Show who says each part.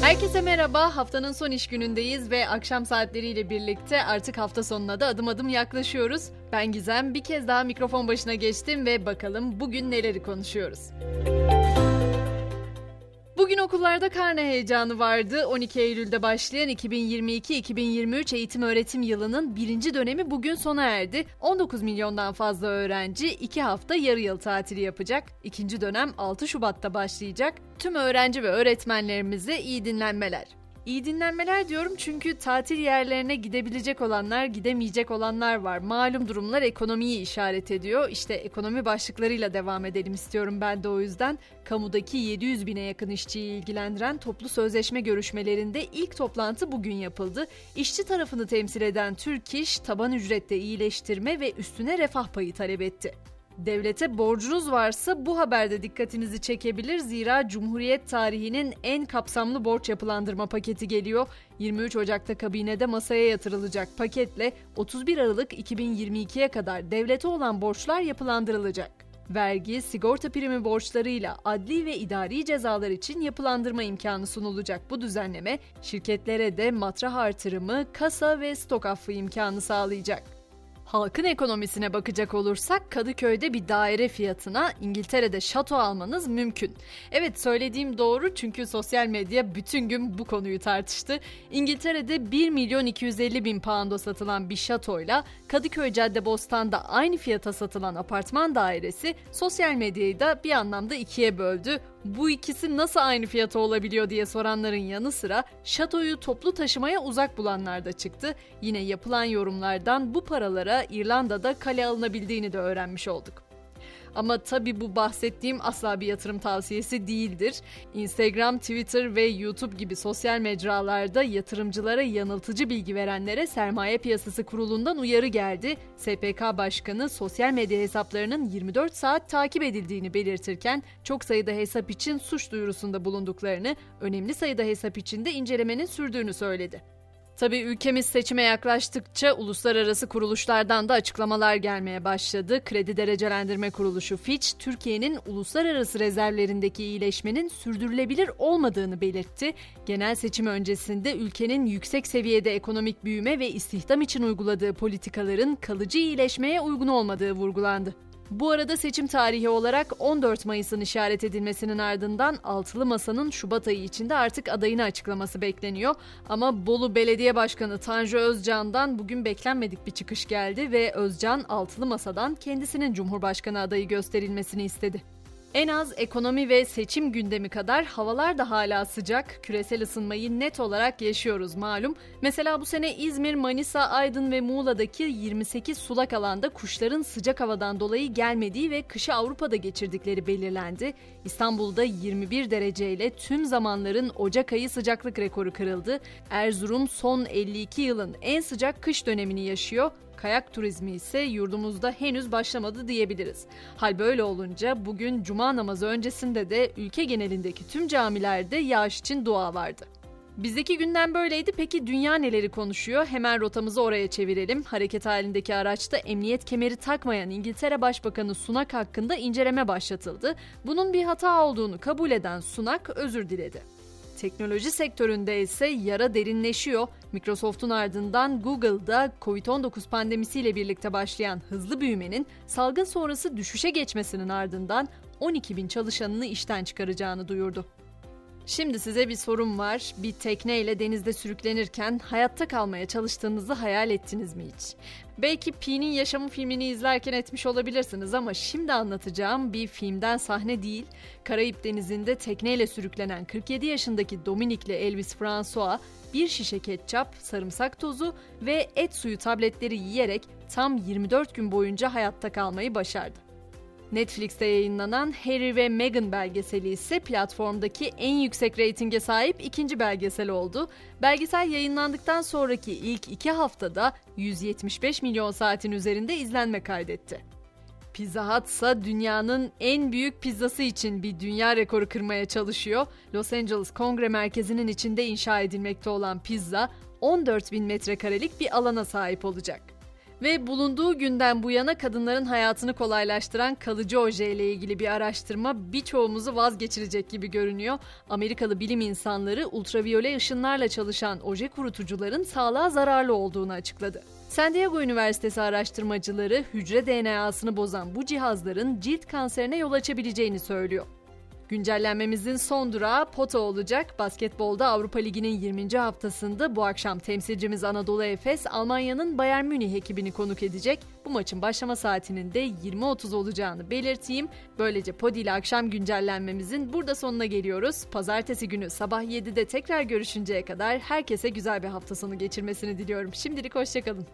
Speaker 1: Herkese merhaba. Haftanın son iş günündeyiz ve akşam saatleriyle birlikte artık hafta sonuna da adım adım yaklaşıyoruz. Ben Gizem bir kez daha mikrofon başına geçtim ve bakalım bugün neleri konuşuyoruz. Bugün okullarda karne heyecanı vardı. 12 Eylül'de başlayan 2022-2023 eğitim öğretim yılının birinci dönemi bugün sona erdi. 19 milyondan fazla öğrenci 2 hafta yarı yıl tatili yapacak. İkinci dönem 6 Şubat'ta başlayacak. Tüm öğrenci ve öğretmenlerimize iyi dinlenmeler. İyi dinlenmeler diyorum çünkü tatil yerlerine gidebilecek olanlar, gidemeyecek olanlar var. Malum durumlar ekonomiyi işaret ediyor. İşte ekonomi başlıklarıyla devam edelim istiyorum ben de o yüzden. Kamudaki 700 bine yakın işçiyi ilgilendiren toplu sözleşme görüşmelerinde ilk toplantı bugün yapıldı. İşçi tarafını temsil eden Türk İş, taban ücrette iyileştirme ve üstüne refah payı talep etti. Devlete borcunuz varsa bu haberde dikkatinizi çekebilir zira Cumhuriyet tarihinin en kapsamlı borç yapılandırma paketi geliyor. 23 Ocak'ta kabinede masaya yatırılacak paketle 31 Aralık 2022'ye kadar devlete olan borçlar yapılandırılacak. Vergi, sigorta primi borçlarıyla adli ve idari cezalar için yapılandırma imkanı sunulacak bu düzenleme şirketlere de matrah artırımı, kasa ve stok affı imkanı sağlayacak. Halkın ekonomisine bakacak olursak Kadıköy'de bir daire fiyatına İngiltere'de şato almanız mümkün. Evet söylediğim doğru çünkü sosyal medya bütün gün bu konuyu tartıştı. İngiltere'de 1 milyon 250 bin pound'a satılan bir şatoyla Kadıköy Caddebostan'da aynı fiyata satılan apartman dairesi sosyal medyayı da bir anlamda ikiye böldü bu ikisi nasıl aynı fiyata olabiliyor diye soranların yanı sıra şatoyu toplu taşımaya uzak bulanlar da çıktı. Yine yapılan yorumlardan bu paralara İrlanda'da kale alınabildiğini de öğrenmiş olduk. Ama tabi bu bahsettiğim asla bir yatırım tavsiyesi değildir. Instagram, Twitter ve YouTube gibi sosyal mecralarda yatırımcılara yanıltıcı bilgi verenlere Sermaye Piyasası Kurulu'ndan uyarı geldi. SPK Başkanı sosyal medya hesaplarının 24 saat takip edildiğini belirtirken çok sayıda hesap için suç duyurusunda bulunduklarını, önemli sayıda hesap için de incelemenin sürdüğünü söyledi. Tabii ülkemiz seçime yaklaştıkça uluslararası kuruluşlardan da açıklamalar gelmeye başladı. Kredi Derecelendirme Kuruluşu Fitch, Türkiye'nin uluslararası rezervlerindeki iyileşmenin sürdürülebilir olmadığını belirtti. Genel seçim öncesinde ülkenin yüksek seviyede ekonomik büyüme ve istihdam için uyguladığı politikaların kalıcı iyileşmeye uygun olmadığı vurgulandı. Bu arada seçim tarihi olarak 14 Mayıs'ın işaret edilmesinin ardından Altılı Masa'nın Şubat ayı içinde artık adayını açıklaması bekleniyor. Ama Bolu Belediye Başkanı Tanju Özcan'dan bugün beklenmedik bir çıkış geldi ve Özcan Altılı Masa'dan kendisinin Cumhurbaşkanı adayı gösterilmesini istedi. En az ekonomi ve seçim gündemi kadar havalar da hala sıcak. Küresel ısınmayı net olarak yaşıyoruz malum. Mesela bu sene İzmir, Manisa, Aydın ve Muğla'daki 28 sulak alanda kuşların sıcak havadan dolayı gelmediği ve kışı Avrupa'da geçirdikleri belirlendi. İstanbul'da 21 dereceyle tüm zamanların Ocak ayı sıcaklık rekoru kırıldı. Erzurum son 52 yılın en sıcak kış dönemini yaşıyor. Kayak turizmi ise yurdumuzda henüz başlamadı diyebiliriz. Hal böyle olunca bugün cuma namazı öncesinde de ülke genelindeki tüm camilerde yağış için dua vardı. Bizdeki günden böyleydi. Peki dünya neleri konuşuyor? Hemen rotamızı oraya çevirelim. Hareket halindeki araçta emniyet kemeri takmayan İngiltere Başbakanı Sunak hakkında inceleme başlatıldı. Bunun bir hata olduğunu kabul eden Sunak özür diledi. Teknoloji sektöründe ise yara derinleşiyor. Microsoft'un ardından Google'da Covid-19 pandemisiyle birlikte başlayan hızlı büyümenin salgın sonrası düşüşe geçmesinin ardından 12 bin çalışanını işten çıkaracağını duyurdu. Şimdi size bir sorum var. Bir tekneyle denizde sürüklenirken hayatta kalmaya çalıştığınızı hayal ettiniz mi hiç? Belki Pi'nin yaşamı filmini izlerken etmiş olabilirsiniz ama şimdi anlatacağım bir filmden sahne değil. Karayip Denizi'nde tekneyle sürüklenen 47 yaşındaki Dominik'le Elvis François bir şişe ketçap, sarımsak tozu ve et suyu tabletleri yiyerek tam 24 gün boyunca hayatta kalmayı başardı. Netflix'te yayınlanan Harry ve Meghan belgeseli ise platformdaki en yüksek reytinge sahip ikinci belgesel oldu. Belgesel yayınlandıktan sonraki ilk iki haftada 175 milyon saatin üzerinde izlenme kaydetti. Pizza Hut ise dünyanın en büyük pizzası için bir dünya rekoru kırmaya çalışıyor. Los Angeles Kongre Merkezi'nin içinde inşa edilmekte olan pizza 14 bin metrekarelik bir alana sahip olacak. Ve bulunduğu günden bu yana kadınların hayatını kolaylaştıran kalıcı oje ile ilgili bir araştırma birçoğumuzu vazgeçirecek gibi görünüyor. Amerikalı bilim insanları ultraviyole ışınlarla çalışan oje kurutucuların sağlığa zararlı olduğunu açıkladı. San Diego Üniversitesi araştırmacıları hücre DNA'sını bozan bu cihazların cilt kanserine yol açabileceğini söylüyor. Güncellenmemizin son durağı Poto olacak. Basketbolda Avrupa Ligi'nin 20. haftasında bu akşam temsilcimiz Anadolu Efes Almanya'nın Bayern Münih ekibini konuk edecek. Bu maçın başlama saatinin de 20.30 olacağını belirteyim. Böylece Podi ile akşam güncellenmemizin burada sonuna geliyoruz. Pazartesi günü sabah 7'de tekrar görüşünceye kadar herkese güzel bir hafta sonu geçirmesini diliyorum. Şimdilik hoşçakalın.